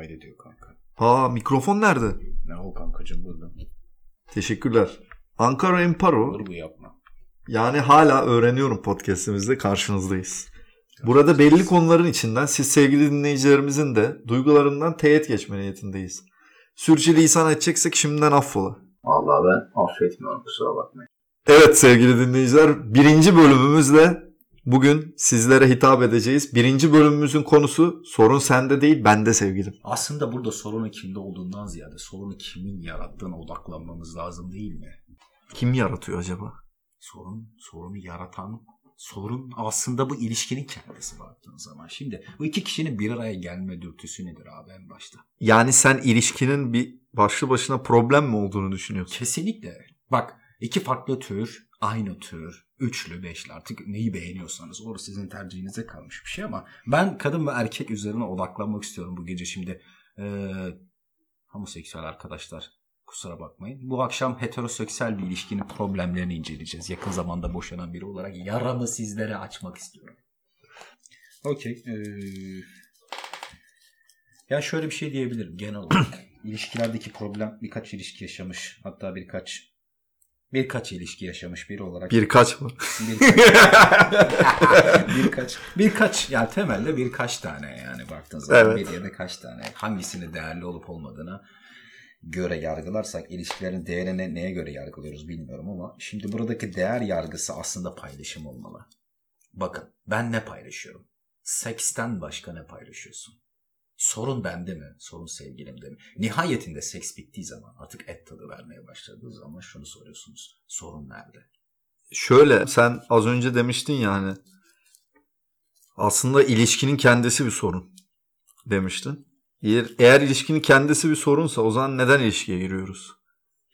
Kaydediyor kanka. Ha mikrofon nerede? Ne o kankacım burada? Teşekkürler. Ankara Imparo. Vurgu yapma. Yani hala öğreniyorum podcastimizde karşınızdayız. Burada belli konuların içinden siz sevgili dinleyicilerimizin de duygularından teyit geçme niyetindeyiz. Sürçülisan edeceksek şimdiden affola. Vallahi ben affetmiyorum kusura bakmayın. Evet sevgili dinleyiciler birinci bölümümüzle bugün sizlere hitap edeceğiz. Birinci bölümümüzün konusu sorun sende değil bende sevgilim. Aslında burada sorunun kimde olduğundan ziyade sorunu kimin yarattığına odaklanmamız lazım değil mi? Kim yaratıyor acaba? Sorun, sorunu yaratan sorun aslında bu ilişkinin kendisi baktığın zaman. Şimdi bu iki kişinin bir araya gelme dürtüsü nedir abi en başta? Yani sen ilişkinin bir başlı başına problem mi olduğunu düşünüyorsun? Kesinlikle. Bak iki farklı tür, aynı tür, üçlü, beşli artık neyi beğeniyorsanız orası sizin tercihinize kalmış bir şey ama ben kadın ve erkek üzerine odaklanmak istiyorum bu gece şimdi. Ee, homoseksüel arkadaşlar kusura bakmayın. Bu akşam heteroseksüel bir ilişkinin problemlerini inceleyeceğiz. Yakın zamanda boşanan biri olarak yaramı sizlere açmak istiyorum. Okey. Ee, ya şöyle bir şey diyebilirim genel olarak. İlişkilerdeki problem birkaç ilişki yaşamış hatta birkaç birkaç ilişki yaşamış biri olarak Birkaç mı? birkaç birkaç birkaç yani temelde birkaç tane yani baktığın zaman Evet. bir yerde kaç tane hangisini değerli olup olmadığına göre yargılarsak ilişkilerin değerini neye göre yargılıyoruz bilmiyorum ama şimdi buradaki değer yargısı aslında paylaşım olmalı. Bakın ben ne paylaşıyorum? Seksten başka ne paylaşıyorsun? Sorun bende mi? Sorun sevgilimde mi? Nihayetinde seks bittiği zaman artık et tadı vermeye başladığı zaman şunu soruyorsunuz. Sorun nerede? Şöyle sen az önce demiştin ya hani aslında ilişkinin kendisi bir sorun demiştin. Eğer, eğer ilişkinin kendisi bir sorunsa o zaman neden ilişkiye giriyoruz?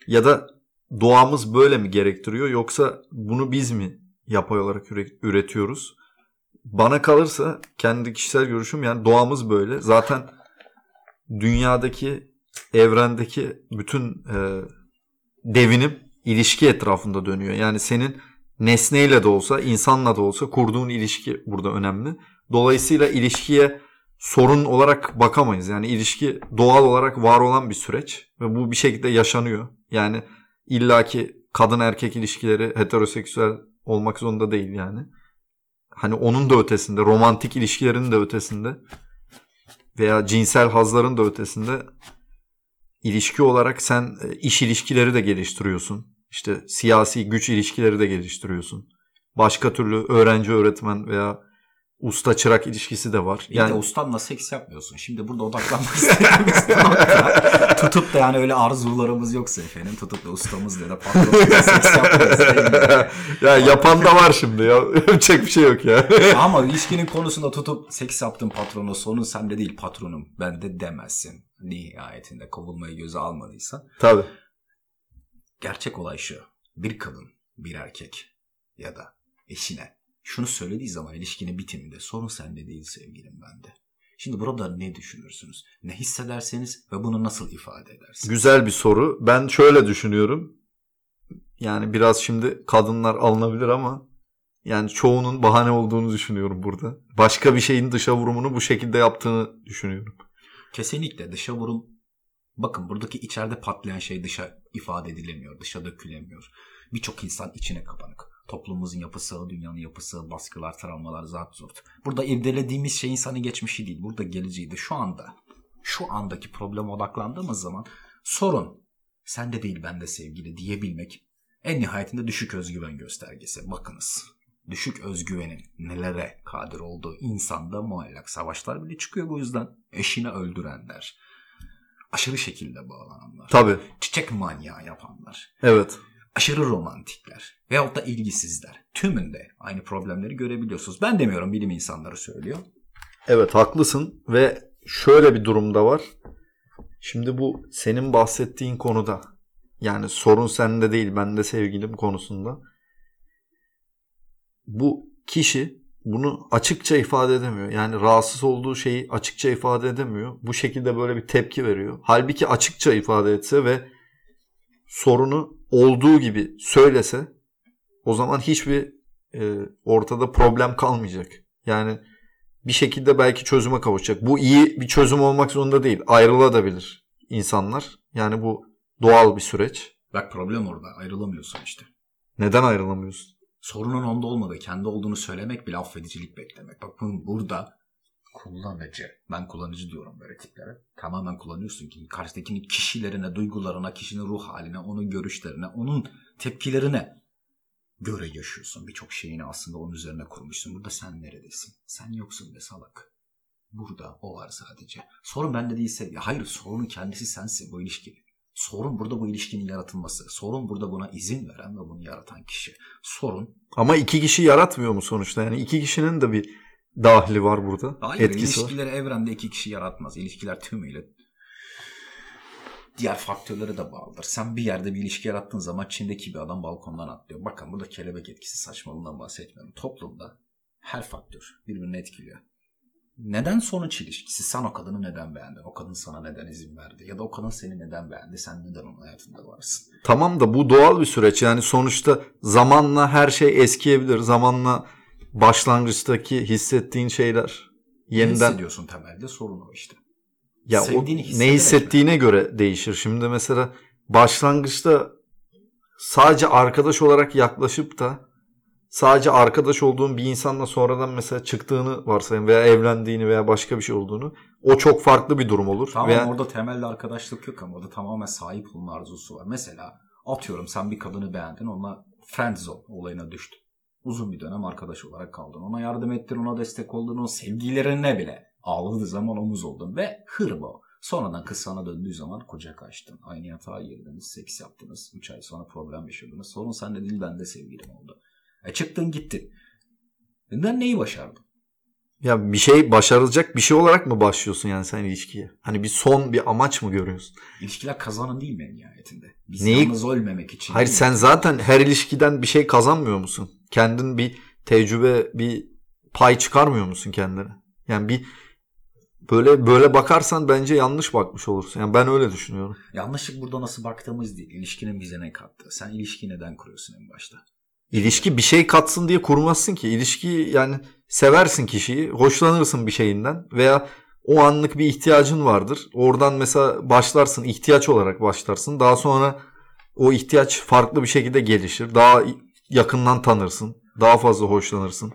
Ya da doğamız böyle mi gerektiriyor yoksa bunu biz mi yapay olarak üre- üretiyoruz? Bana kalırsa kendi kişisel görüşüm yani doğamız böyle. Zaten dünyadaki evrendeki bütün e, devinim ilişki etrafında dönüyor. Yani senin nesneyle de olsa, insanla da olsa kurduğun ilişki burada önemli. Dolayısıyla ilişkiye sorun olarak bakamayız. Yani ilişki doğal olarak var olan bir süreç ve bu bir şekilde yaşanıyor. Yani illaki kadın erkek ilişkileri heteroseksüel olmak zorunda değil yani. Hani onun da ötesinde, romantik ilişkilerin de ötesinde veya cinsel hazların da ötesinde ilişki olarak sen e, iş ilişkileri de geliştiriyorsun. İşte siyasi güç ilişkileri de geliştiriyorsun. Başka türlü öğrenci öğretmen veya usta çırak ilişkisi de var. Yani de ustanla seks yapmıyorsun. Şimdi burada odaklanmak istediğimiz nokta tutup da yani öyle arzularımız yoksa efendim tutup da ustamız ya da patronumuzla seks yapmayız. ya yapan da var şimdi ya. Yapacak bir şey yok ya. Ama ilişkinin konusunda tutup seks yaptın patronu sorun sende değil patronum bende demezsin. Nihayetinde kovulmayı göze almadıysan. Tabii. Gerçek olay şu. Bir kadın, bir erkek ya da eşine şunu söylediği zaman ilişkinin bitiminde sorun sende değil sevgilim bende. Şimdi burada ne düşünürsünüz? Ne hissederseniz ve bunu nasıl ifade edersiniz? Güzel bir soru. Ben şöyle düşünüyorum. Yani biraz şimdi kadınlar alınabilir ama yani çoğunun bahane olduğunu düşünüyorum burada. Başka bir şeyin dışa vurumunu bu şekilde yaptığını düşünüyorum. Kesinlikle dışa vurum. Bakın buradaki içeride patlayan şey dışa ifade edilemiyor, dışa dökülemiyor. Birçok insan içine kapanık. Toplumumuzun yapısı, dünyanın yapısı, baskılar, travmalar, zat zurt. Burada irdelediğimiz şey insanın geçmişi değil. Burada geleceğiydi. Şu anda, şu andaki probleme odaklandığımız zaman sorun sende değil bende sevgili diyebilmek en nihayetinde düşük özgüven göstergesi. Bakınız düşük özgüvenin nelere kadir olduğu insanda muallak savaşlar bile çıkıyor bu yüzden. Eşini öldürenler, aşırı şekilde bağlananlar, Tabii. çiçek manyağı yapanlar, Evet. Aşırı romantikler veyahut da ilgisizler. Tümünde aynı problemleri görebiliyorsunuz. Ben demiyorum bilim insanları söylüyor. Evet haklısın ve şöyle bir durumda var. Şimdi bu senin bahsettiğin konuda yani sorun sende değil bende sevgilim konusunda bu kişi bunu açıkça ifade edemiyor. Yani rahatsız olduğu şeyi açıkça ifade edemiyor. Bu şekilde böyle bir tepki veriyor. Halbuki açıkça ifade etse ve sorunu olduğu gibi söylese o zaman hiçbir e, ortada problem kalmayacak. Yani bir şekilde belki çözüme kavuşacak. Bu iyi bir çözüm olmak zorunda değil. Ayrılabilir insanlar. Yani bu doğal bir süreç. Bak problem orada. Ayrılamıyorsun işte. Neden ayrılamıyorsun? Sorunun onda olmadığı, kendi olduğunu söylemek bile affedicilik beklemek. Bak bu- burada kullanıcı. Ben kullanıcı diyorum böyle tiplere. Tamamen kullanıyorsun ki karşıdakinin kişilerine, duygularına, kişinin ruh haline, onun görüşlerine, onun tepkilerine göre yaşıyorsun. Birçok şeyini aslında onun üzerine kurmuşsun. Burada sen neredesin? Sen yoksun be salak. Burada o var sadece. Sorun bende değilse, ya hayır sorunun kendisi sensin bu ilişki. Sorun burada bu ilişkinin yaratılması. Sorun burada buna izin veren ve bunu yaratan kişi. Sorun Ama iki kişi yaratmıyor mu sonuçta? Yani iki kişinin de bir dahli var burada. Hayır Etkisi var. ilişkileri evrende iki kişi yaratmaz. İlişkiler tümüyle diğer faktörlere de bağlıdır. Sen bir yerde bir ilişki yarattığın zaman Çin'deki bir adam balkondan atlıyor. Bakın burada kelebek etkisi saçmalığından bahsetmiyorum. Toplumda her faktör birbirini etkiliyor. Neden sonuç ilişkisi? Sen o kadını neden beğendin? O kadın sana neden izin verdi? Ya da o kadın seni neden beğendi? Sen neden onun hayatında varsın? Tamam da bu doğal bir süreç. Yani sonuçta zamanla her şey eskiyebilir. Zamanla başlangıçtaki hissettiğin şeyler Ne yeniden hissediyorsun temelde? Sorun o işte. ya o ne hissettiğine göre değişir. Şimdi mesela başlangıçta sadece arkadaş olarak yaklaşıp da sadece arkadaş olduğun bir insanla sonradan mesela çıktığını varsayın veya evlendiğini veya başka bir şey olduğunu o çok farklı bir durum olur. Tamam veya orada temelde arkadaşlık yok ama orada tamamen sahip olma arzusu var. Mesela atıyorum sen bir kadını beğendin onunla friendzone olayına düştün. Uzun bir dönem arkadaş olarak kaldın. Ona yardım ettin, ona destek oldun, o sevgilerine bile ağladığı zaman omuz oldun ve hırbo. Sonradan kız sana döndüğü zaman kucak açtın. Aynı yatağa girdiniz, seks yaptınız. 3 ay sonra problem yaşadınız. Sorun sende değil bende sevgilim oldu. E çıktın gittin. Ben neyi başardım? ya bir şey başarılacak bir şey olarak mı başlıyorsun yani sen ilişkiye? Hani bir son bir amaç mı görüyorsun? İlişkiler kazanın değil mi nihayetinde? Biz Neyi- yalnız ölmemek için. Hayır sen zaten her ilişkiden bir şey kazanmıyor musun? Kendin bir tecrübe, bir pay çıkarmıyor musun kendine? Yani bir böyle böyle bakarsan bence yanlış bakmış olursun. Yani ben öyle düşünüyorum. Yanlışlık burada nasıl baktığımız değil. İlişkinin bize ne kattı? Sen ilişkiyi neden kuruyorsun en başta? İlişki bir şey katsın diye kurmazsın ki. İlişki yani seversin kişiyi, hoşlanırsın bir şeyinden veya o anlık bir ihtiyacın vardır. Oradan mesela başlarsın, ihtiyaç olarak başlarsın. Daha sonra o ihtiyaç farklı bir şekilde gelişir. Daha yakından tanırsın, daha fazla hoşlanırsın.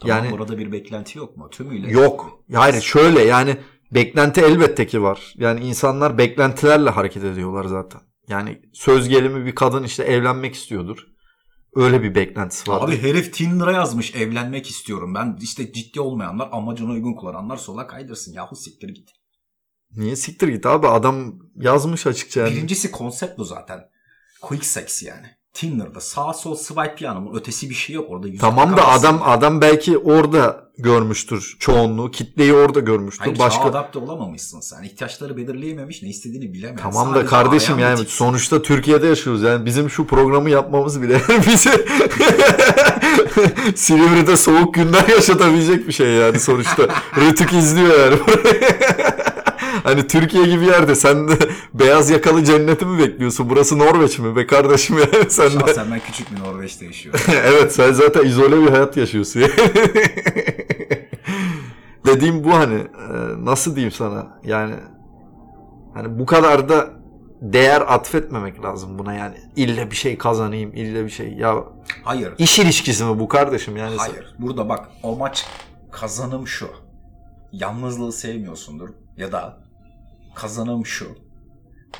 Tamam, Yani- burada bir beklenti yok mu? Tümüyle. Yok. Hayır şöyle yani beklenti elbette ki var. Yani insanlar beklentilerle hareket ediyorlar zaten. Yani söz gelimi bir kadın işte evlenmek istiyordur. Öyle bir beklentisi var. Abi herif Tinder'a yazmış evlenmek istiyorum. Ben işte ciddi olmayanlar amacına uygun kullananlar sola kaydırsın. Yahu siktir git. Niye siktir git abi adam yazmış açıkça yani. Birincisi konsept bu zaten. Quick sex yani. Tinder'da sağ sol swipe yanımın ötesi bir şey yok. Orada Tamam da adam adam belki orada görmüştür çoğunluğu. Kitleyi orada görmüştür. Hayır, Başka adapte olamamışsın sen. İhtiyaçları belirleyememiş, ne istediğini bilemeyen. Tamam da Sadece kardeşim arayan yani bir tip. sonuçta Türkiye'de yaşıyoruz. Yani bizim şu programı yapmamız bile bize Silivri'de soğuk günler yaşatabilecek bir şey yani sonuçta. Rütük izliyor yani. Hani Türkiye gibi yerde sen de beyaz yakalı cenneti mi bekliyorsun? Burası Norveç mi be kardeşim yani sen de. Şahsen ben küçük bir Norveç'te yaşıyorum. evet sen zaten izole bir hayat yaşıyorsun. Dediğim bu hani e, nasıl diyeyim sana yani hani bu kadar da değer atfetmemek lazım buna yani. İlle bir şey kazanayım, ille bir şey. Ya Hayır. iş ilişkisi mi bu kardeşim yani? Hayır. Burada bak o maç kazanım şu. Yalnızlığı sevmiyorsundur ya da kazanım şu.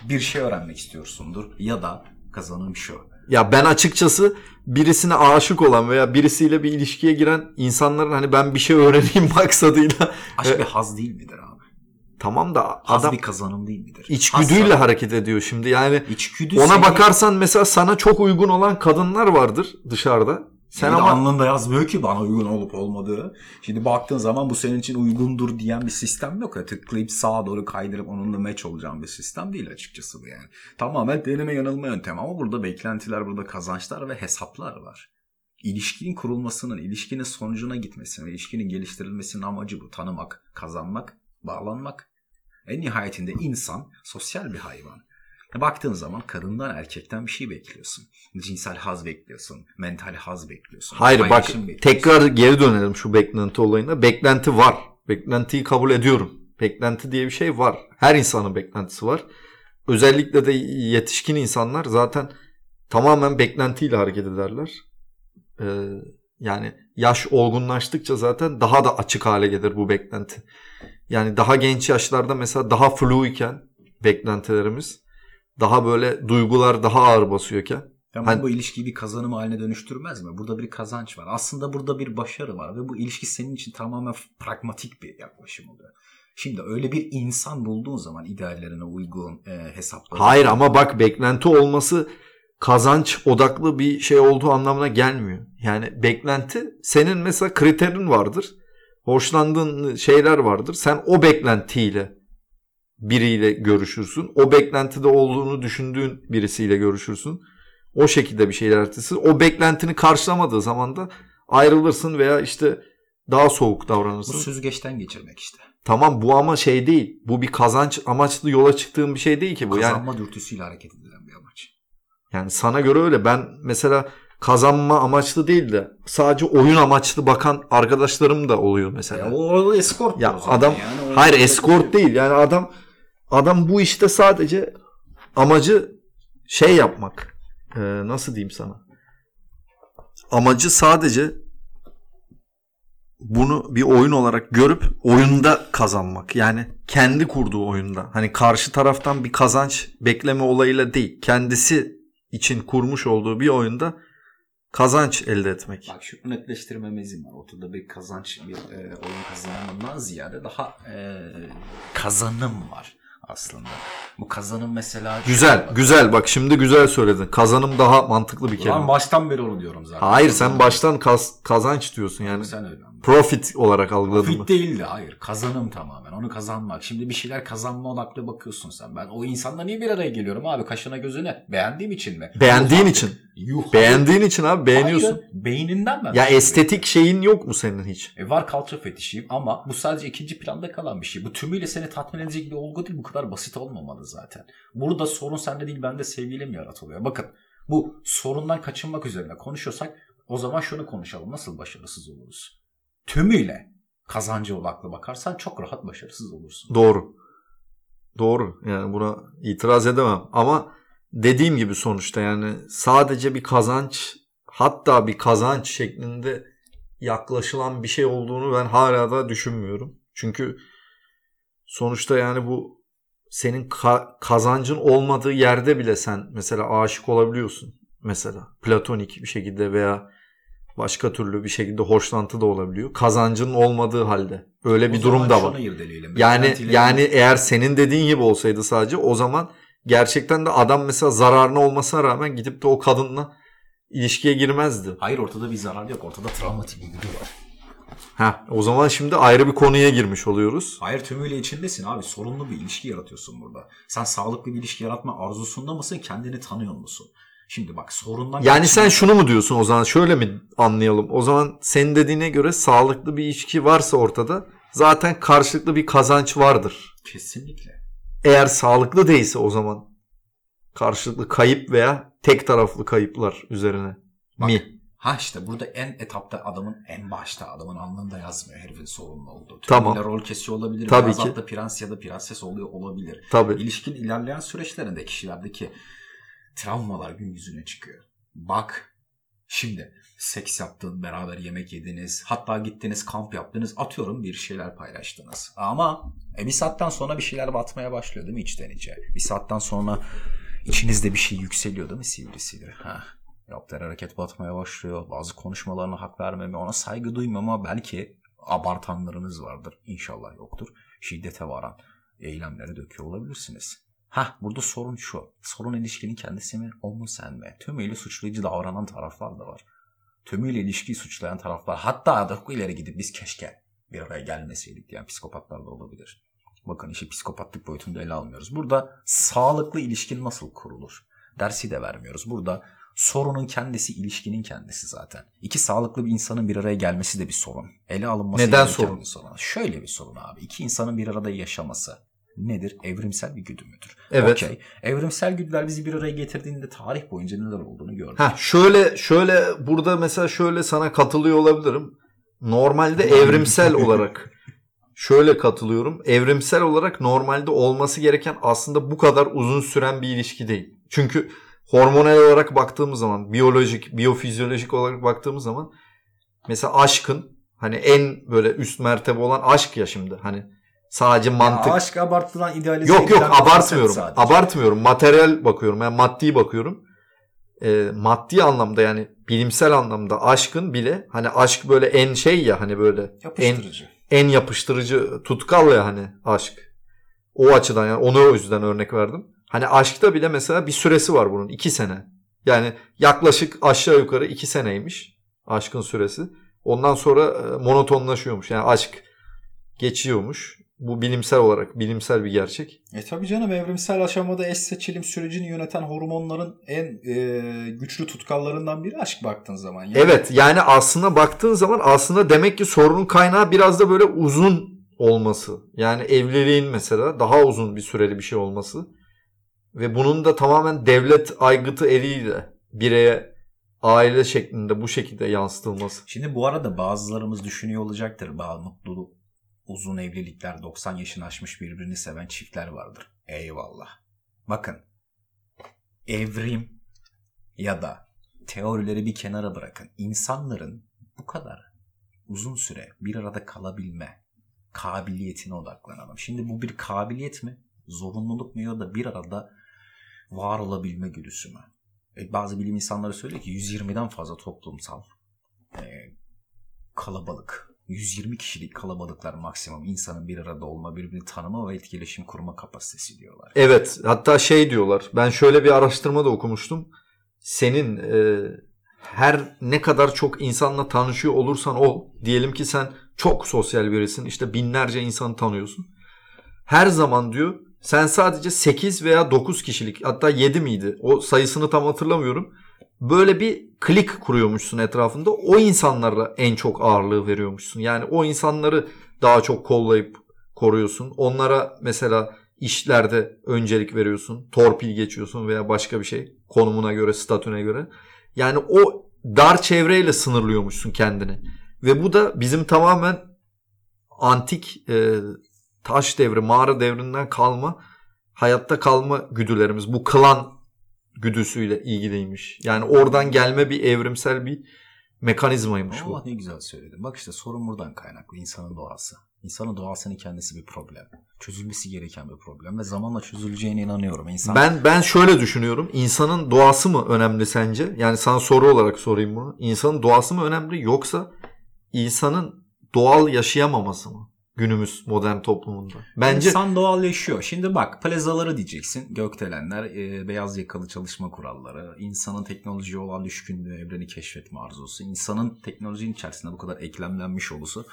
Bir şey öğrenmek istiyorsundur ya da kazanım şu. Ya ben açıkçası birisine aşık olan veya birisiyle bir ilişkiye giren insanların hani ben bir şey öğreneyim maksadıyla Aşk bir haz değil midir abi? tamam da Haz adam bir kazanım değil midir? içgüdüyle Haz- hareket ediyor şimdi. Yani İçgüdü Ona seni- bakarsan mesela sana çok uygun olan kadınlar vardır dışarıda. Sen ama alnında yazmıyor ki bana uygun olup olmadığı. Şimdi baktığın zaman bu senin için uygundur diyen bir sistem yok. Ya. Tıklayıp sağa doğru kaydırıp onunla match olacağın bir sistem değil açıkçası bu yani. Tamamen deneme yanılma yöntemi ama burada beklentiler, burada kazançlar ve hesaplar var. İlişkinin kurulmasının, ilişkinin sonucuna gitmesinin, ilişkinin geliştirilmesinin amacı bu. Tanımak, kazanmak, bağlanmak. En nihayetinde insan sosyal bir hayvan. Baktığın zaman kadından erkekten bir şey bekliyorsun. Cinsel haz bekliyorsun. Mental haz bekliyorsun. Hayır bak bekliyorsun. tekrar geri dönelim şu beklenti olayına. Beklenti var. Beklentiyi kabul ediyorum. Beklenti diye bir şey var. Her insanın beklentisi var. Özellikle de yetişkin insanlar zaten tamamen beklentiyle hareket ederler. Ee, yani yaş olgunlaştıkça zaten daha da açık hale gelir bu beklenti. Yani daha genç yaşlarda mesela daha flu iken beklentilerimiz daha böyle duygular daha ağır basıyorken Ama Hani- bu ilişkiyi bir kazanım haline dönüştürmez mi? Burada bir kazanç var. Aslında burada bir başarı var ve bu ilişki senin için tamamen pragmatik bir yaklaşım oluyor. Şimdi öyle bir insan bulduğun zaman ideallerine uygun e, hesapları. Hayır ama bak beklenti olması kazanç odaklı bir şey olduğu anlamına gelmiyor. Yani beklenti senin mesela kriterin vardır. Hoşlandığın şeyler vardır. Sen o beklentiyle biriyle görüşürsün. O beklentide olduğunu düşündüğün birisiyle görüşürsün. O şekilde bir şeyler ertesi. O beklentini karşılamadığı zaman da ayrılırsın veya işte daha soğuk Bu davranırsın. süzgeçten geçirmek işte. Tamam bu ama şey değil. Bu bir kazanç amaçlı yola çıktığın bir şey değil ki bu. Yani Kazanma dürtüsüyle hareket edilen bir amaç. Yani sana göre öyle. Ben mesela kazanma amaçlı değil de sadece oyun amaçlı bakan arkadaşlarım da oluyor mesela. Ya o, o escort Ya adam yani. Hayır escort değil. Yani adam adam bu işte sadece amacı şey yapmak. Ee, nasıl diyeyim sana? Amacı sadece bunu bir oyun olarak görüp oyunda kazanmak. Yani kendi kurduğu oyunda. Hani karşı taraftan bir kazanç bekleme olayıyla değil. Kendisi için kurmuş olduğu bir oyunda kazanç elde etmek. Bak şu netleştirmemizin var. Ortada bir kazanç, bir e, oyun kazanımından ziyade daha e, kazanım var aslında. Bu kazanım mesela... Güzel, güzel. Bak şimdi güzel söyledin. Kazanım daha mantıklı bir kelime. Ulan baştan beri onu diyorum zaten. Hayır sen baştan kaz- kazanç diyorsun yani. Sen öyle. Profit olarak algıladın mı? Fit değil de hayır. Kazanım tamamen. Onu kazanmak. Şimdi bir şeyler kazanma odaklı bakıyorsun sen. Ben o insanla niye bir araya geliyorum abi? Kaşına gözüne. Beğendiğim için mi? Beğendiğin Yuh için. Yuh hayır. Beğendiğin için abi beğeniyorsun. Hayır, beyninden ben. Ya estetik şeyin yok mu senin hiç? E var kalça fetişiyim ama bu sadece ikinci planda kalan bir şey. Bu tümüyle seni tatmin edecek bir olgu değil. Bu kadar basit olmamalı zaten. Burada sorun sende değil bende sevgiyle mi yaratılıyor? Bakın bu sorundan kaçınmak üzerine konuşuyorsak o zaman şunu konuşalım. Nasıl başarısız oluruz? Tümüyle kazanca odaklı bakarsan çok rahat başarısız olursun. Doğru. Doğru. Yani buna itiraz edemem. Ama dediğim gibi sonuçta yani sadece bir kazanç hatta bir kazanç şeklinde yaklaşılan bir şey olduğunu ben hala da düşünmüyorum. Çünkü sonuçta yani bu senin ka- kazancın olmadığı yerde bile sen mesela aşık olabiliyorsun. Mesela platonik bir şekilde veya başka türlü bir şekilde hoşlantı da olabiliyor. Kazancın olmadığı halde. Öyle O bir durum da var. Yani yani eğer senin dediğin gibi olsaydı sadece o zaman gerçekten de adam mesela zararına olmasına rağmen gidip de o kadınla ilişkiye girmezdi. Hayır ortada bir zarar yok. Ortada travmatik bir güdü var. Ha, o zaman şimdi ayrı bir konuya girmiş oluyoruz. Hayır tümüyle içindesin abi. Sorunlu bir ilişki yaratıyorsun burada. Sen sağlıklı bir ilişki yaratma arzusunda mısın? Kendini tanıyor musun? Şimdi bak sorundan... Yani sen şunu mu diyorsun o zaman şöyle mi anlayalım? O zaman senin dediğine göre sağlıklı bir ilişki varsa ortada zaten karşılıklı bir kazanç vardır. Kesinlikle. Eğer sağlıklı değilse o zaman karşılıklı kayıp veya tek taraflı kayıplar üzerine Bak, mi? Ha işte burada en etapta adamın en başta adamın alnında yazmıyor herifin sorunlu olduğu. Tamam. Tümüyle rol kesiyor olabilir. Tabii Biraz ki. altta prens ya da prenses oluyor olabilir. Tabii. İlişkin ilerleyen süreçlerinde kişilerdeki travmalar gün yüzüne çıkıyor. Bak şimdi seks yaptın, beraber yemek yediniz, hatta gittiniz kamp yaptınız, atıyorum bir şeyler paylaştınız. Ama e, bir saatten sonra bir şeyler batmaya başlıyor değil mi içten içe? Bir saatten sonra içinizde bir şey yükseliyor değil mi sivrisiyle? Ha. Yaptığı hareket batmaya başlıyor. Bazı konuşmalarına hak vermeme, ona saygı duymama belki abartanlarınız vardır. İnşallah yoktur. Şiddete varan eylemlere döküyor olabilirsiniz. Hah burada sorun şu. Sorun ilişkinin kendisi mi o mu sen mi? Tümüyle suçlayıcı davranan taraflar da var. Tümüyle ilişkiyi suçlayan taraflar. Hatta da ileri gidip biz keşke bir araya gelmeseydik diyen psikopatlar da olabilir. Bakın işi psikopatlık boyutunda ele almıyoruz. Burada sağlıklı ilişkin nasıl kurulur? Dersi de vermiyoruz. Burada sorunun kendisi ilişkinin kendisi zaten. İki sağlıklı bir insanın bir araya gelmesi de bir sorun. Ele alınması Neden sorun? sorun. Şöyle bir sorun abi. İki insanın bir arada yaşaması. Nedir? Evrimsel bir güdü müdür? Evet. Okey. Evrimsel güdüler bizi bir araya getirdiğinde tarih boyunca neler olduğunu gördük. Ha şöyle şöyle burada mesela şöyle sana katılıyor olabilirim. Normalde evrimsel olarak şöyle katılıyorum. Evrimsel olarak normalde olması gereken aslında bu kadar uzun süren bir ilişki değil. Çünkü hormonal olarak baktığımız zaman, biyolojik, biyofizyolojik olarak baktığımız zaman mesela aşkın hani en böyle üst mertebe olan aşk ya şimdi. Hani sadece mantık Ya aşk abartılan idealize Yok yok abartmıyorum. Abartmıyorum. Materyal bakıyorum. Yani maddi bakıyorum. Ee, maddi anlamda yani bilimsel anlamda aşkın bile hani aşk böyle en şey ya hani böyle en Yapıştırıcı. en yapıştırıcı tutkal ya hani aşk. O açıdan yani onu o yüzden örnek verdim. Hani aşkta bile mesela bir süresi var bunun. iki sene. Yani yaklaşık aşağı yukarı iki seneymiş aşkın süresi. Ondan sonra e, monotonlaşıyormuş. Yani aşk geçiyormuş. Bu bilimsel olarak bilimsel bir gerçek. E tabii canım evrimsel aşamada eş seçilim sürecini yöneten hormonların en e, güçlü tutkallarından biri aşk baktığın zaman. Yani Evet yani aslında baktığın zaman aslında demek ki sorunun kaynağı biraz da böyle uzun olması. Yani evliliğin mesela daha uzun bir süreli bir şey olması. Ve bunun da tamamen devlet aygıtı eliyle bireye aile şeklinde bu şekilde yansıtılması. Şimdi bu arada bazılarımız düşünüyor olacaktır. Bazı mutlu uzun evlilikler 90 yaşını aşmış birbirini seven çiftler vardır. Eyvallah. Bakın evrim ya da teorileri bir kenara bırakın. İnsanların bu kadar uzun süre bir arada kalabilme kabiliyetine odaklanalım. Şimdi bu bir kabiliyet mi? Zorunluluk mu ya da bir arada var olabilme güdüsü mü? E, bazı bilim insanları söylüyor ki 120'den fazla toplumsal e, kalabalık 120 kişilik kalabalıklar maksimum insanın bir arada olma, birbirini tanıma ve etkileşim kurma kapasitesi diyorlar. Evet hatta şey diyorlar ben şöyle bir araştırma da okumuştum. Senin e, her ne kadar çok insanla tanışıyor olursan ol diyelim ki sen çok sosyal birisin işte binlerce insanı tanıyorsun. Her zaman diyor sen sadece 8 veya 9 kişilik hatta 7 miydi o sayısını tam hatırlamıyorum. Böyle bir klik kuruyormuşsun etrafında o insanlara en çok ağırlığı veriyormuşsun. Yani o insanları daha çok kollayıp koruyorsun. Onlara mesela işlerde öncelik veriyorsun. Torpil geçiyorsun veya başka bir şey konumuna göre, statüne göre. Yani o dar çevreyle sınırlıyormuşsun kendini. Ve bu da bizim tamamen antik e, taş devri, mağara devrinden kalma hayatta kalma güdülerimiz. Bu klan güdüsüyle ilgiliymiş. Yani oradan gelme bir evrimsel bir mekanizmaymış bu. Allah ne güzel söyledin. Bak işte sorun buradan kaynaklı. insanın doğası. İnsanın doğasının kendisi bir problem. Çözülmesi gereken bir problem ve zamanla çözüleceğine inanıyorum. İnsan Ben ben şöyle düşünüyorum. İnsanın doğası mı önemli sence? Yani sana soru olarak sorayım bunu. İnsanın doğası mı önemli yoksa insanın doğal yaşayamaması mı? Günümüz modern toplumunda. Bence İnsan doğal yaşıyor. Şimdi bak plazaları diyeceksin. Gökdelenler, e, beyaz yakalı çalışma kuralları, insanın teknolojiye olan düşkünlüğü, evreni keşfetme arzusu, insanın teknolojinin içerisinde bu kadar eklemlenmiş olması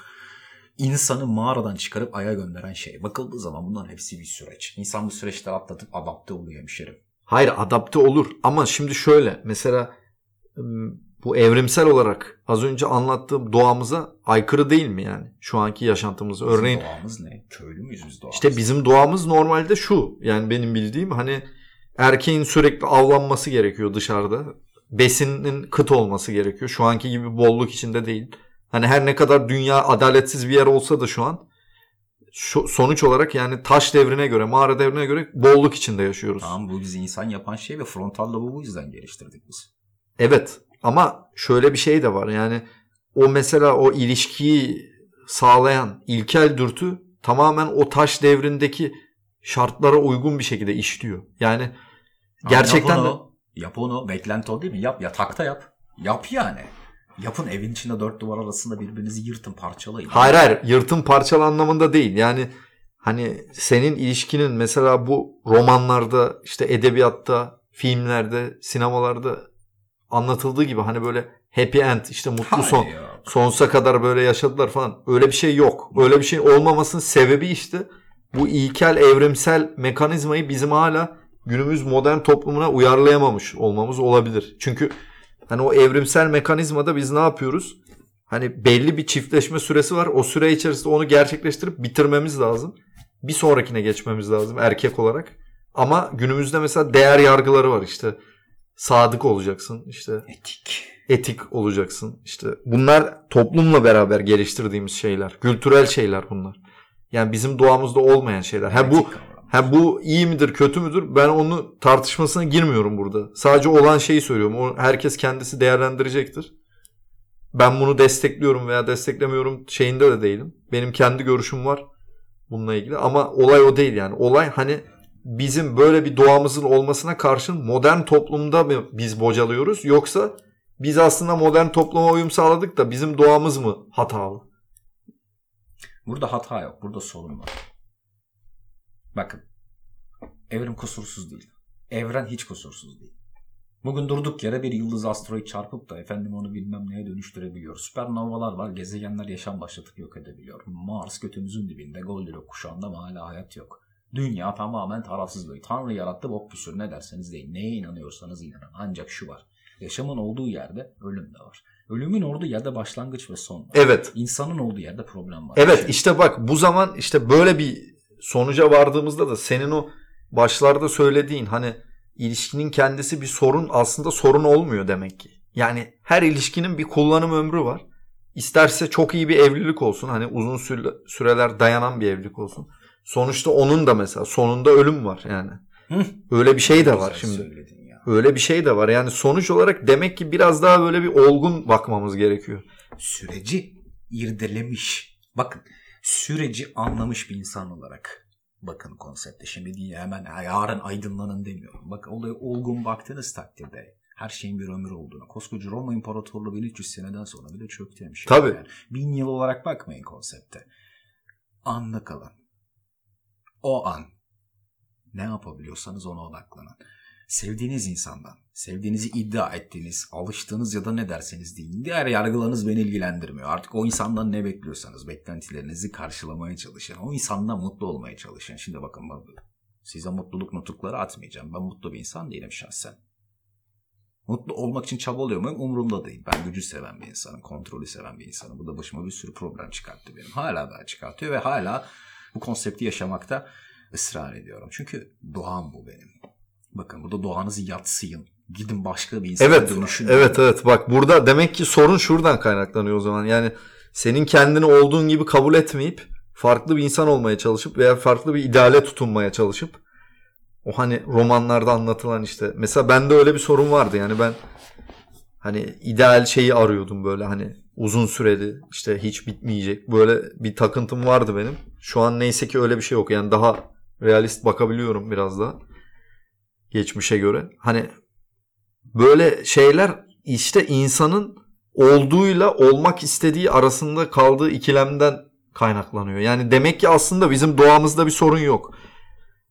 insanı mağaradan çıkarıp aya gönderen şey. Bakıldığı zaman bunların hepsi bir süreç. İnsan bu süreçleri atlatıp adapte oluyor hemşerim. Hayır adapte olur ama şimdi şöyle mesela bu evrimsel olarak az önce anlattığım doğamıza aykırı değil mi yani şu anki yaşantımız Bizim örneğin doğamız ne? Köylü müyüz biz doğamız? işte bizim doğamız normalde şu yani benim bildiğim hani erkeğin sürekli avlanması gerekiyor dışarıda besinin kıt olması gerekiyor şu anki gibi bolluk içinde değil hani her ne kadar dünya adaletsiz bir yer olsa da şu an şu, sonuç olarak yani taş devrine göre mağara devrine göre bolluk içinde yaşıyoruz. Tamam bu bizi insan yapan şey ve frontal lobu bu yüzden geliştirdik biz. Evet ama şöyle bir şey de var yani o mesela o ilişkiyi sağlayan ilkel dürtü tamamen o taş devrindeki şartlara uygun bir şekilde işliyor. Yani gerçekten de yap onu, yap onu. Beklenti o değil mi? Yap. Yatakta yap. Yap yani. Yapın evin içinde dört duvar arasında birbirinizi yırtın parçalayın. hayır hayır yırtım parçalı anlamında değil. Yani hani senin ilişkinin mesela bu romanlarda işte edebiyatta filmlerde sinemalarda anlatıldığı gibi hani böyle happy end işte mutlu Hayır son ya. sonsuza kadar böyle yaşadılar falan. Öyle bir şey yok. Öyle bir şey olmamasının sebebi işte bu ilkel evrimsel mekanizmayı bizim hala günümüz modern toplumuna uyarlayamamış olmamız olabilir. Çünkü hani o evrimsel mekanizmada biz ne yapıyoruz? Hani belli bir çiftleşme süresi var. O süre içerisinde onu gerçekleştirip bitirmemiz lazım. Bir sonrakine geçmemiz lazım erkek olarak. Ama günümüzde mesela değer yargıları var işte. Sadık olacaksın işte Etik. etik olacaksın. İşte bunlar toplumla beraber geliştirdiğimiz şeyler. Kültürel şeyler bunlar. Yani bizim doğamızda olmayan şeyler. Ha bu ha bu iyi midir, kötü müdür? Ben onu tartışmasına girmiyorum burada. Sadece olan şeyi söylüyorum. O herkes kendisi değerlendirecektir. Ben bunu destekliyorum veya desteklemiyorum şeyinde de değilim. Benim kendi görüşüm var bununla ilgili ama olay o değil yani. Olay hani bizim böyle bir doğamızın olmasına karşın modern toplumda mı biz bocalıyoruz yoksa biz aslında modern topluma uyum sağladık da bizim doğamız mı hatalı? Burada hata yok. Burada sorun var. Bakın. Evrim kusursuz değil. Evren hiç kusursuz değil. Bugün durduk yere bir yıldız asteroid çarpıp da efendim onu bilmem neye dönüştürebiliyor. Süpernovalar var. Gezegenler yaşam başlatıp yok edebiliyor. Mars götümüzün dibinde Goldilocks kuşağında hala hayat yok. Dünya tamamen tarafsız böyle. Tanrı yarattı bok püsür ne derseniz deyin. Neye inanıyorsanız inanın. Ancak şu var. Yaşamın olduğu yerde ölüm de var. Ölümün olduğu yerde başlangıç ve son var. Evet. İnsanın olduğu yerde problem var. Evet Şey- işte bak bu zaman işte böyle bir sonuca vardığımızda da senin o başlarda söylediğin hani ilişkinin kendisi bir sorun aslında sorun olmuyor demek ki. Yani her ilişkinin bir kullanım ömrü var. İsterse çok iyi bir evlilik olsun hani uzun süre- süreler dayanan bir evlilik olsun. Sonuçta onun da mesela sonunda ölüm var yani. Hı. Öyle bir şey de var güzel şimdi. Öyle bir şey de var. Yani sonuç olarak demek ki biraz daha böyle bir olgun bakmamız gerekiyor. Süreci irdelemiş. Bakın süreci anlamış bir insan olarak bakın konsepte. Şimdi değil hemen yarın aydınlanın demiyorum. Bak olaya olgun baktığınız takdirde her şeyin bir ömrü olduğunu. Koskoca Roma İmparatorluğu 1300 seneden sonra bile çöktü demiş. Tabii. Yani bin yıl olarak bakmayın konsepte. Anda kalın. O an ne yapabiliyorsanız ona odaklanın. Sevdiğiniz insandan, sevdiğinizi iddia ettiğiniz, alıştığınız ya da ne derseniz deyin. Diğer yargılarınız beni ilgilendirmiyor. Artık o insandan ne bekliyorsanız beklentilerinizi karşılamaya çalışın. O insandan mutlu olmaya çalışın. Şimdi bakın bak, size mutluluk nutukları atmayacağım. Ben mutlu bir insan değilim şahsen. Mutlu olmak için çabalıyor muyum? Umurumda değil. Ben gücü seven bir insanım. Kontrolü seven bir insanım. Bu da başıma bir sürü problem çıkarttı benim. Hala daha çıkartıyor ve hala bu konsepti yaşamakta ısrar ediyorum. Çünkü doğam bu benim. Bakın burada doğanızı yatsıyın. Gidin başka bir insana Evet, dönüşün. evet, evet. Bak burada demek ki sorun şuradan kaynaklanıyor o zaman. Yani senin kendini olduğun gibi kabul etmeyip farklı bir insan olmaya çalışıp veya farklı bir ideale tutunmaya çalışıp o hani romanlarda anlatılan işte mesela bende öyle bir sorun vardı yani ben hani ideal şeyi arıyordum böyle hani uzun süreli işte hiç bitmeyecek böyle bir takıntım vardı benim. Şu an neyse ki öyle bir şey yok yani daha realist bakabiliyorum biraz daha geçmişe göre. Hani böyle şeyler işte insanın olduğuyla olmak istediği arasında kaldığı ikilemden kaynaklanıyor. Yani demek ki aslında bizim doğamızda bir sorun yok.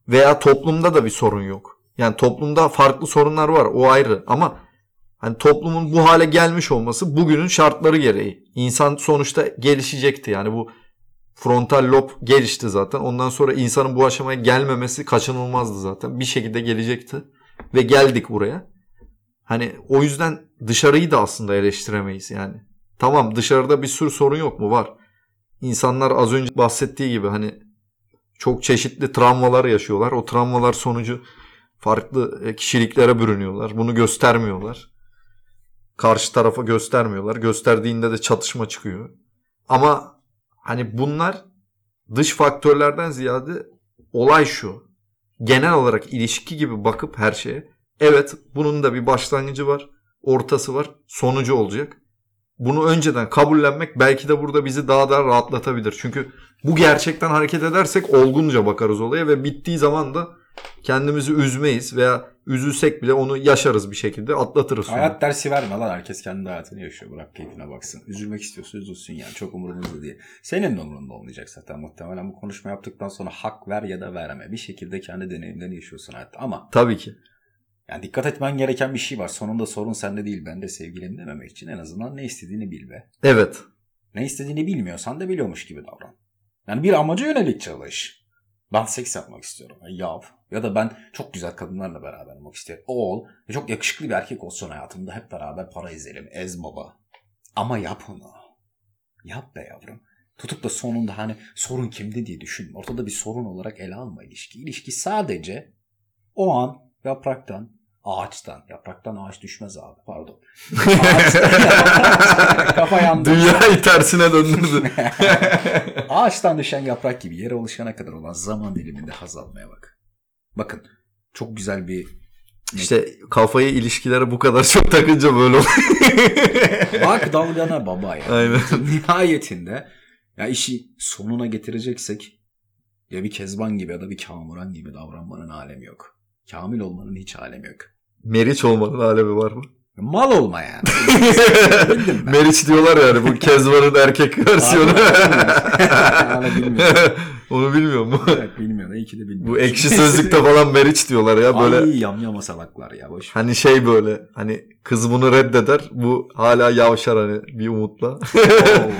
Veya toplumda da bir sorun yok. Yani toplumda farklı sorunlar var o ayrı ama hani toplumun bu hale gelmiş olması bugünün şartları gereği. İnsan sonuçta gelişecekti. Yani bu frontal lob gelişti zaten. Ondan sonra insanın bu aşamaya gelmemesi kaçınılmazdı zaten. Bir şekilde gelecekti ve geldik buraya. Hani o yüzden dışarıyı da aslında eleştiremeyiz yani. Tamam dışarıda bir sürü sorun yok mu? Var. İnsanlar az önce bahsettiği gibi hani çok çeşitli travmalar yaşıyorlar. O travmalar sonucu farklı e, kişiliklere bürünüyorlar. Bunu göstermiyorlar. Karşı tarafa göstermiyorlar. Gösterdiğinde de çatışma çıkıyor. Ama hani bunlar dış faktörlerden ziyade olay şu. Genel olarak ilişki gibi bakıp her şeye evet bunun da bir başlangıcı var, ortası var, sonucu olacak. Bunu önceden kabullenmek belki de burada bizi daha da rahatlatabilir. Çünkü bu gerçekten hareket edersek olgunca bakarız olaya ve bittiği zaman da kendimizi üzmeyiz veya üzülsek bile onu yaşarız bir şekilde atlatırız. sonra. Hayat dersi verme lan. Herkes kendi hayatını yaşıyor. Bırak keyfine baksın. Üzülmek istiyorsa üzülsün yani. Çok umurumuzda değil. Senin de umurunda olmayacak zaten muhtemelen. Bu konuşma yaptıktan sonra hak ver ya da verme. Bir şekilde kendi deneyimlerini yaşıyorsun hayatta. Ama Tabii ki. yani dikkat etmen gereken bir şey var. Sonunda sorun sende değil. Ben de sevgilim dememek için en azından ne istediğini bil be. Evet. Ne istediğini bilmiyorsan da biliyormuş gibi davran. Yani bir amaca yönelik çalış. Ben seks yapmak istiyorum. E, yap. Ya da ben çok güzel kadınlarla beraber olmak istiyorum. Ol. Ve çok yakışıklı bir erkek olsun hayatımda. Hep beraber para ezelim. Ez baba. Ama yap onu. Yap be yavrum. Tutup da sonunda hani sorun kimde diye düşün. Ortada bir sorun olarak ele alma ilişki. İlişki sadece o an yapraktan, ağaçtan, yapraktan ağaç düşmez abi pardon. Ağaçtan, kafa yandı. Dünyayı tersine döndürdü. Ağaçtan düşen yaprak gibi yere oluşana kadar olan zaman diliminde haz almaya bak. Bakın çok güzel bir işte kafayı ilişkilere bu kadar çok takınca böyle oluyor. bak dalgana baba ya. Aynen. Nihayetinde ya işi sonuna getireceksek ya bir Kezban gibi ya da bir Kamuran gibi davranmanın alemi yok. Kamil olmanın hiç alemi yok. Meriç olmanın alemi var mı? Mal olma yani. Meriç diyorlar yani bu Kezban'ın erkek versiyonu. Hala bilmiyorum. Onu bilmiyor mu? Evet bilmiyorum. İyi ki de bilmiyorum. Bu ekşi sözlükte falan Meriç diyorlar ya böyle. Ay yamyama salaklar ya boş. Hani şey böyle hani kız bunu reddeder bu hala yavşar hani bir umutla. Oo.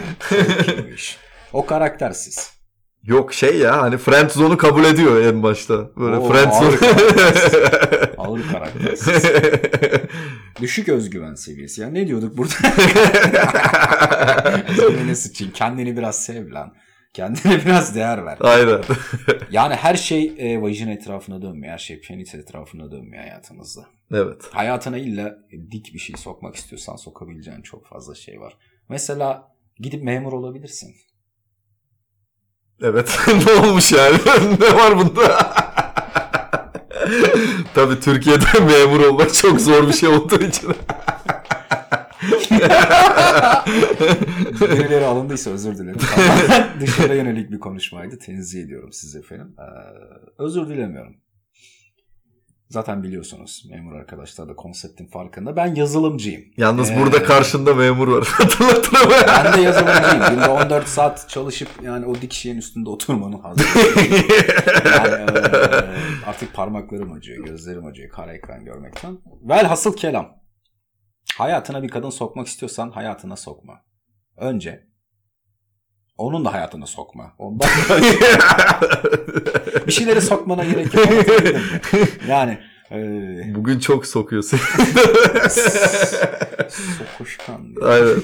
O karaktersiz. Yok şey ya hani friend zone'u kabul ediyor en başta. Böyle Oo, friend ağır zone. Ağır karaktersiz. Düşük özgüven seviyesi. Ya ne diyorduk burada? Özgüvene sıçayım. Kendini biraz sev lan. Kendine biraz değer ver. Aynen. Yani her şey e, vajin etrafına dönmüyor. Her şey penis etrafına dönmüyor hayatınızda. Evet. Hayatına illa dik bir şey sokmak istiyorsan sokabileceğin çok fazla şey var. Mesela gidip memur olabilirsin. Evet. ne olmuş yani? ne var bunda? Tabii Türkiye'de memur olmak çok zor bir şey olduğu için. Birileri alındıysa özür dilerim. Tamamen Dışarı yönelik bir konuşmaydı. Tenzih ediyorum size efendim. Ee, özür dilemiyorum. Zaten biliyorsunuz memur arkadaşlar da konseptin farkında. Ben yazılımcıyım. Yalnız Ee, burada karşında memur var. Hatırlatırım. Ben de yazılımcıyım. Günde 14 saat çalışıp yani o dik şeyin üstünde oturmanın hazır. Yani, e, artık parmaklarım acıyor, gözlerim acıyor kara ekran görmekten. Velhasıl kelam. Hayatına bir kadın sokmak istiyorsan hayatına sokma. Önce onun da hayatına sokma. Ondan bir şeyleri sokmana gerek yok. Yani e, Bugün çok sokuyorsun. sokuşkan. Aynen.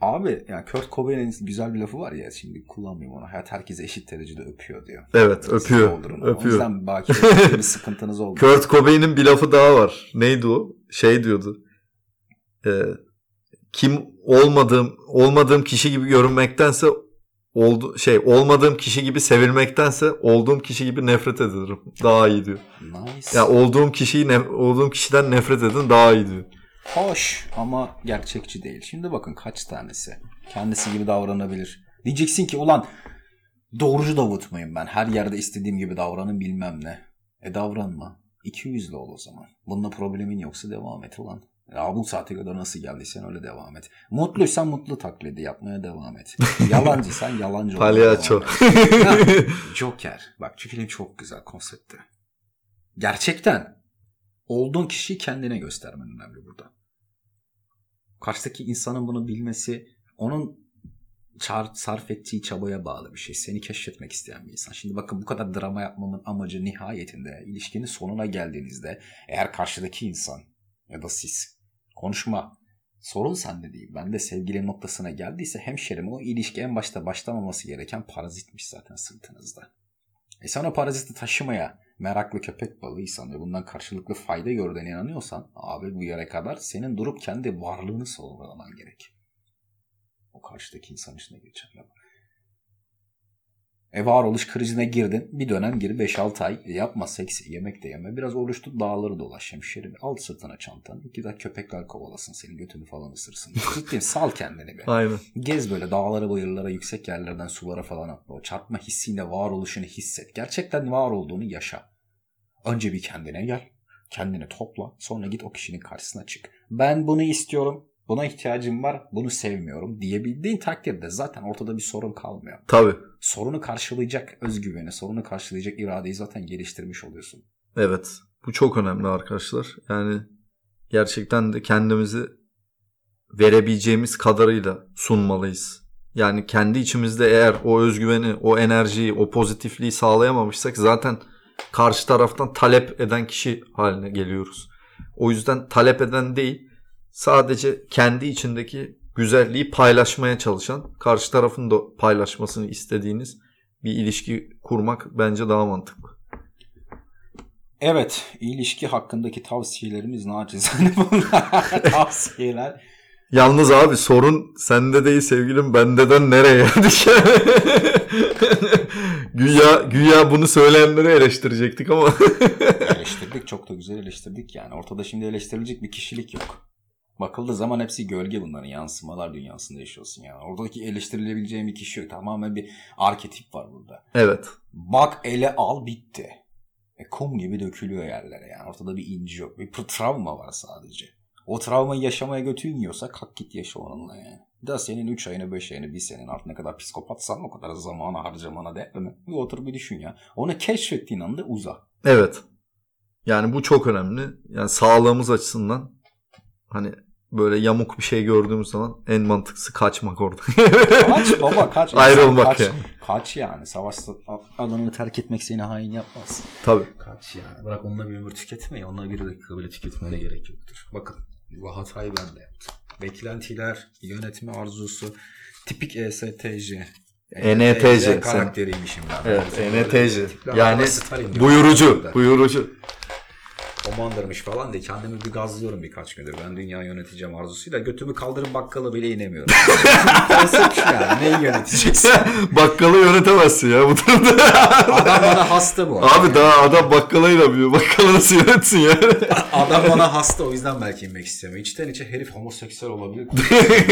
Abi yani Kurt Cobain'in güzel bir lafı var ya şimdi kullanmayayım onu. Hayat herkese eşit derecede öpüyor diyor. evet Siz öpüyor. doldurun. O Öpüyor. yüzden belki bir sıkıntınız oldu. Kurt Cobain'in bir lafı daha var. Neydi o? Şey diyordu. Ee, kim olmadığım olmadığım kişi gibi görünmektense oldu şey olmadığım kişi gibi sevilmektense olduğum kişi gibi nefret ederim. Daha iyi diyor. Nice. Ya olduğum kişiyi ne, olduğum kişiden nefret edin daha iyi diyor. Hoş ama gerçekçi değil. Şimdi bakın kaç tanesi kendisi gibi davranabilir. Diyeceksin ki ulan doğrucu Davut muyum ben? Her yerde istediğim gibi davranın bilmem ne. E davranma. İki yüzlü ol o zaman. Bununla problemin yoksa devam et ulan. Ya bu saate kadar nasıl geldiysen öyle devam et. Mutluysan mutlu taklidi yapmaya devam et. Yalancıysan yalancı olmaya Palyaço. Joker. Bak şu film çok güzel konsepti. Gerçekten olduğun kişiyi kendine göstermen önemli burada. Karşıdaki insanın bunu bilmesi onun sarf ettiği çabaya bağlı bir şey. Seni keşfetmek isteyen bir insan. Şimdi bakın bu kadar drama yapmamın amacı nihayetinde ilişkinin sonuna geldiğinizde eğer karşıdaki insan ya da siz konuşma sorun sende değil. Ben de sevgili noktasına geldiyse hemşerim o ilişki en başta başlamaması gereken parazitmiş zaten sırtınızda. E sen o paraziti taşımaya meraklı köpek balığıysan ve bundan karşılıklı fayda gördüğüne inanıyorsan abi bu yere kadar senin durup kendi varlığını sorgulaman gerek. O karşıdaki insan içine geçerli. E varoluş krizine girdin. Bir dönem gir 5-6 ay yapma seks yemek de yeme. Biraz oruç tut dağları dolaş hemşerim. Al sırtına çantanı. İki dakika köpekler kovalasın senin götünü falan ısırsın. Ciddiyim sal kendini be. Aynen. Gez böyle dağlara, bayırlara, yüksek yerlerden sulara falan atla. O çarpma hissiyle varoluşunu hisset. Gerçekten var olduğunu yaşa. Önce bir kendine gel. Kendini topla. Sonra git o kişinin karşısına çık. Ben bunu istiyorum. Buna ihtiyacım var. Bunu sevmiyorum diyebildiğin takdirde zaten ortada bir sorun kalmıyor. Tabii. Sorunu karşılayacak özgüveni, sorunu karşılayacak iradeyi zaten geliştirmiş oluyorsun. Evet. Bu çok önemli arkadaşlar. Yani gerçekten de kendimizi verebileceğimiz kadarıyla sunmalıyız. Yani kendi içimizde eğer o özgüveni, o enerjiyi, o pozitifliği sağlayamamışsak zaten karşı taraftan talep eden kişi haline geliyoruz. O yüzden talep eden değil, sadece kendi içindeki güzelliği paylaşmaya çalışan, karşı tarafın da paylaşmasını istediğiniz bir ilişki kurmak bence daha mantıklı. Evet, ilişki hakkındaki tavsiyelerimiz nacizane bunlar. Tavsiyeler. Yalnız abi sorun sende değil sevgilim bendeden nereye geldik güya, güya bunu söyleyenleri eleştirecektik ama. eleştirdik çok da güzel eleştirdik yani. Ortada şimdi eleştirilecek bir kişilik yok. Bakıldığı zaman hepsi gölge bunların yansımalar dünyasında yaşıyorsun yani. Oradaki eleştirilebileceğin bir kişi yok. Tamamen bir arketip var burada. Evet. Bak ele al bitti. E, kum gibi dökülüyor yerlere yani. Ortada bir inci yok. Bir travma var sadece. O travmayı yaşamaya götürmüyorsa kalk git yaşa onunla yani. Da senin 3 ayını 5 ayını bir senin artık ne kadar psikopatsan o kadar zamanı harcamana değer mi? Bir otur bir düşün ya. Onu keşfettiğin anda uza. Evet. Yani bu çok önemli. Yani sağlığımız açısından hani böyle yamuk bir şey gördüğümüz zaman en mantıklısı kaçmak orada. kaç baba kaç. Ayrılmak kaç, yani. Kaç yani. Savaş alanını terk etmek seni hain yapmaz. Tabii. Kaç yani. Bırak onunla bir ömür tüketmeyi. Onunla bir dakika bile tüketmene gerek yoktur. Bakın bu hatayı ben de yaptım. Beklentiler, yönetme arzusu, tipik E ESTJ. ENTJ karakteriymişim ben. Evet, ENTJ. Yani Yani buyurucu, buyurucu. Commander'mış falan diye kendimi bir gazlıyorum birkaç gündür. Ben dünya yöneteceğim arzusuyla götümü kaldırıp bakkala bile inemiyorum. Konsept yani. Neyi yöneteceksin? Bakkalı yönetemezsin ya bu durumda. Adam bana hasta bu. Abi daha adam bakkala inemiyor. Bakkalı nasıl yönetsin ya? Adam bana hasta o yüzden belki inmek istemiyor. İçten içe herif homoseksüel olabilir.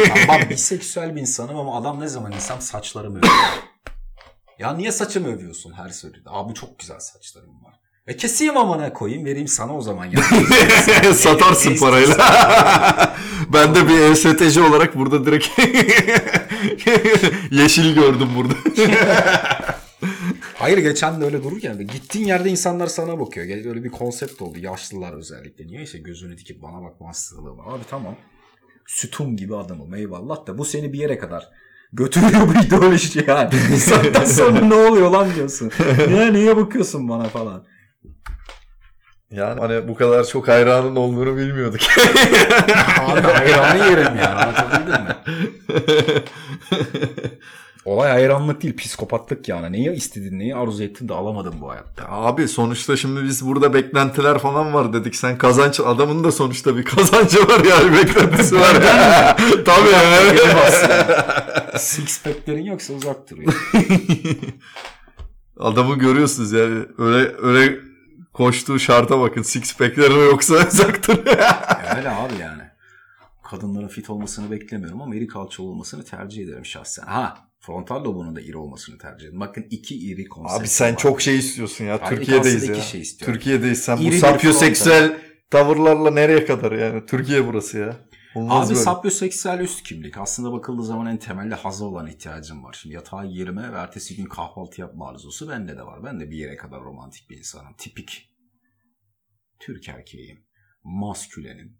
Ya ben biseksüel bir insanım ama adam ne zaman insan saçlarımı övüyor. Ya niye saçımı övüyorsun her söylediğinde? Abi çok güzel saçlarım var. E keseyim amına koyayım vereyim sana o zaman ya. Satarsın parayla. ben de bir ESTC olarak burada direkt yeşil gördüm burada. Hayır geçen de öyle dururken gittiğin yerde insanlar sana bakıyor. Öyle bir konsept oldu. Yaşlılar özellikle. Niyeyse gözünü dikip bana bakma hastalığı var. Abi tamam. Sütun gibi adamım eyvallah da bu seni bir yere kadar götürüyor bu ideoloji yani. Bir saatten sonra ne oluyor lan diyorsun. Ya niye bakıyorsun bana falan. Yani hani bu kadar çok hayranın olduğunu bilmiyorduk. Abi hayranı yerim anlatabildim mi? Olay hayranlık değil psikopatlık yani. Neyi istedin neyi arzu ettin de alamadın bu hayatta. Abi sonuçta şimdi biz burada beklentiler falan var dedik. Sen kazanç adamın da sonuçta bir kazancı var yani beklentisi var. Tabii. Six pack'lerin yoksa uzak duruyor. Adamı görüyorsunuz yani öyle öyle koştuğu şarta bakın six pack'leri yoksa uzaktır. Öyle abi yani. Kadınların fit olmasını beklemiyorum ama iri kalçalı olmasını tercih ederim şahsen. Ha frontal lobunun da iri olmasını tercih ederim. Bakın iki iri konsept Abi sen var. çok şey istiyorsun ya. Abi Türkiye'deyiz ya. şey istiyorum. Türkiye'deyiz. Sen İri bu sapyoseksüel tavırlarla nereye kadar yani? Türkiye burası ya. Olmaz Abi böyle. sapyoseksüel üst kimlik. Aslında bakıldığı zaman en temelde haza olan ihtiyacım var. Şimdi yatağa girme ve ertesi gün kahvaltı yapma arzusu bende de var. Ben de bir yere kadar romantik bir insanım. Tipik. Türk erkeğiyim. Maskülenim.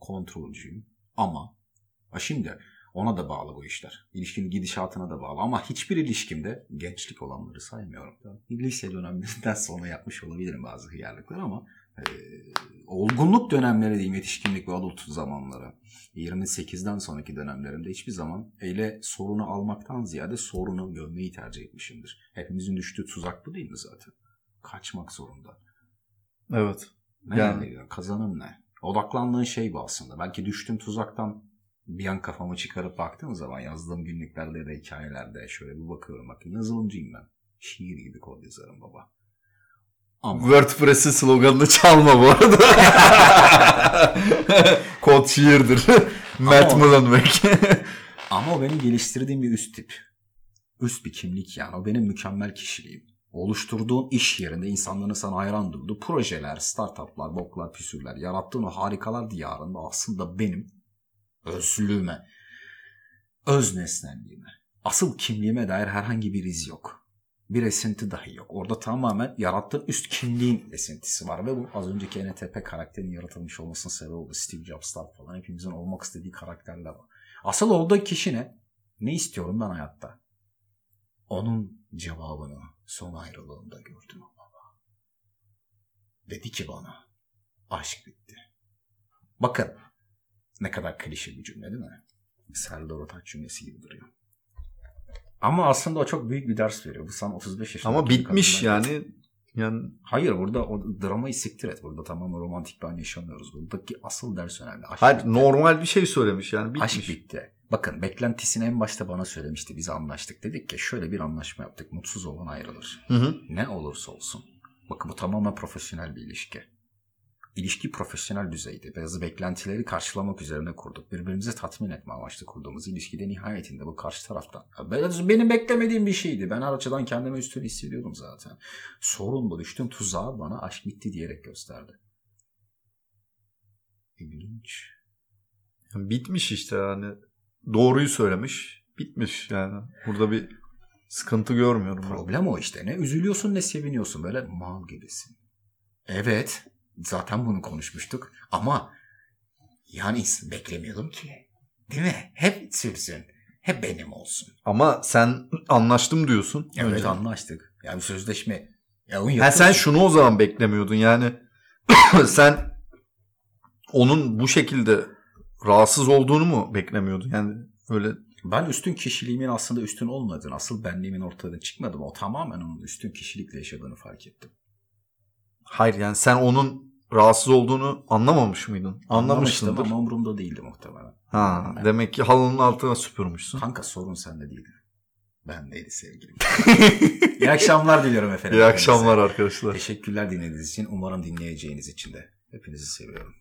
Kontrolcüyüm. Ama ha şimdi ona da bağlı bu işler. İlişkinin gidişatına da bağlı. Ama hiçbir ilişkimde gençlik olanları saymıyorum. Lise dönemlerinden sonra yapmış olabilirim bazı hıyarlıklar ama e, olgunluk dönemleri diyeyim yetişkinlik ve adult zamanları 28'den sonraki dönemlerimde hiçbir zaman ele sorunu almaktan ziyade sorunu görmeyi tercih etmişimdir. Hepimizin düştüğü tuzak bu değil mi zaten? Kaçmak zorunda. Evet. Ne Yani. yani. kazanım ne? Odaklandığın şey bu aslında. Belki düştüğüm tuzaktan bir an kafamı çıkarıp baktığım zaman yazdığım günlüklerde da hikayelerde şöyle bir bakıyorum. Bakın yazılımcıyım ben. Şiir gibi kod yazarım baba. Ama WordPress'in sloganını çalma bu arada. Kod şiirdir. Matt Ama- Mullenweg. Ama o benim geliştirdiğim bir üst tip. Üst bir kimlik yani. O benim mükemmel kişiliğim. Oluşturduğun iş yerinde insanların sana hayran durduğu projeler, startuplar, boklar, püsürler, yarattığın o harikalar diyarında aslında benim özlüğüme, öz nesnelliğime, asıl kimliğime dair herhangi bir iz yok. Bir esinti dahi yok. Orada tamamen yarattığın üst kimliğin esintisi var ve bu az önceki NTP karakterinin yaratılmış olmasının sebebi oldu. Steve Jobs'lar falan hepimizin olmak istediği karakterler var. Asıl olduğu kişi ne? Ne istiyorum ben hayatta? Onun cevabını son ayrılığında gördüm baba. Dedi ki bana, aşk bitti. Bakın, ne kadar klişe bir cümle değil mi? Serdar Ortaç cümlesi gibi duruyor. Ama aslında o çok büyük bir ders veriyor. Bu sana 35 yaşında. Ama bitmiş yani. Yani Hayır burada o dramayı siktir et. Burada tamamen romantik bir an yaşamıyoruz. Buradaki asıl ders önemli. Aşk hayır bitti. normal bir şey söylemiş yani bitmiş. Aşk bitti. Bakın beklentisini en başta bana söylemişti. Biz anlaştık. Dedik ki şöyle bir anlaşma yaptık. Mutsuz olan ayrılır. Hı hı. Ne olursa olsun. Bakın bu tamamen profesyonel bir ilişki. İlişki profesyonel düzeyde. Bazı beklentileri karşılamak üzerine kurduk. Birbirimizi tatmin etme amaçlı kurduğumuz ilişkide nihayetinde bu karşı taraftan. Benim beklemediğim bir şeydi. Ben her açıdan kendimi üstün hissediyordum zaten. Sorun bu. Düştüm tuzağa bana aşk bitti diyerek gösterdi. İlginç. Bitmiş işte yani. Doğruyu söylemiş. Bitmiş yani. Burada bir sıkıntı görmüyorum. ben. Problem o işte. Ne üzülüyorsun ne seviniyorsun. Böyle mal gibisin. Evet. Zaten bunu konuşmuştuk. Ama yani beklemiyordum ki. Değil mi? Hep sürsün. Hep benim olsun. Ama sen anlaştım diyorsun. Evet önce. anlaştık. Yani sözleşme. Ya Ha, sen şunu o zaman beklemiyordun yani sen onun bu şekilde rahatsız olduğunu mu beklemiyordun? Yani öyle Ben üstün kişiliğimin aslında üstün olmadığını, asıl benliğimin ortadan çıkmadım. O tamamen onun üstün kişilikle yaşadığını fark ettim. Hayır yani sen onun rahatsız olduğunu anlamamış mıydın? Anlamıştım Anlamışsındır. ama umurumda değildi muhtemelen. Ha, Ben- demek ki halının altına süpürmüşsün. Kanka sorun sende değildi. Bendeydi sevgilim. İyi akşamlar diliyorum efendim. İyi akşamlar arkadaşlar. Teşekkürler dinlediğiniz için. Umarım dinleyeceğiniz için de. Hepinizi seviyorum.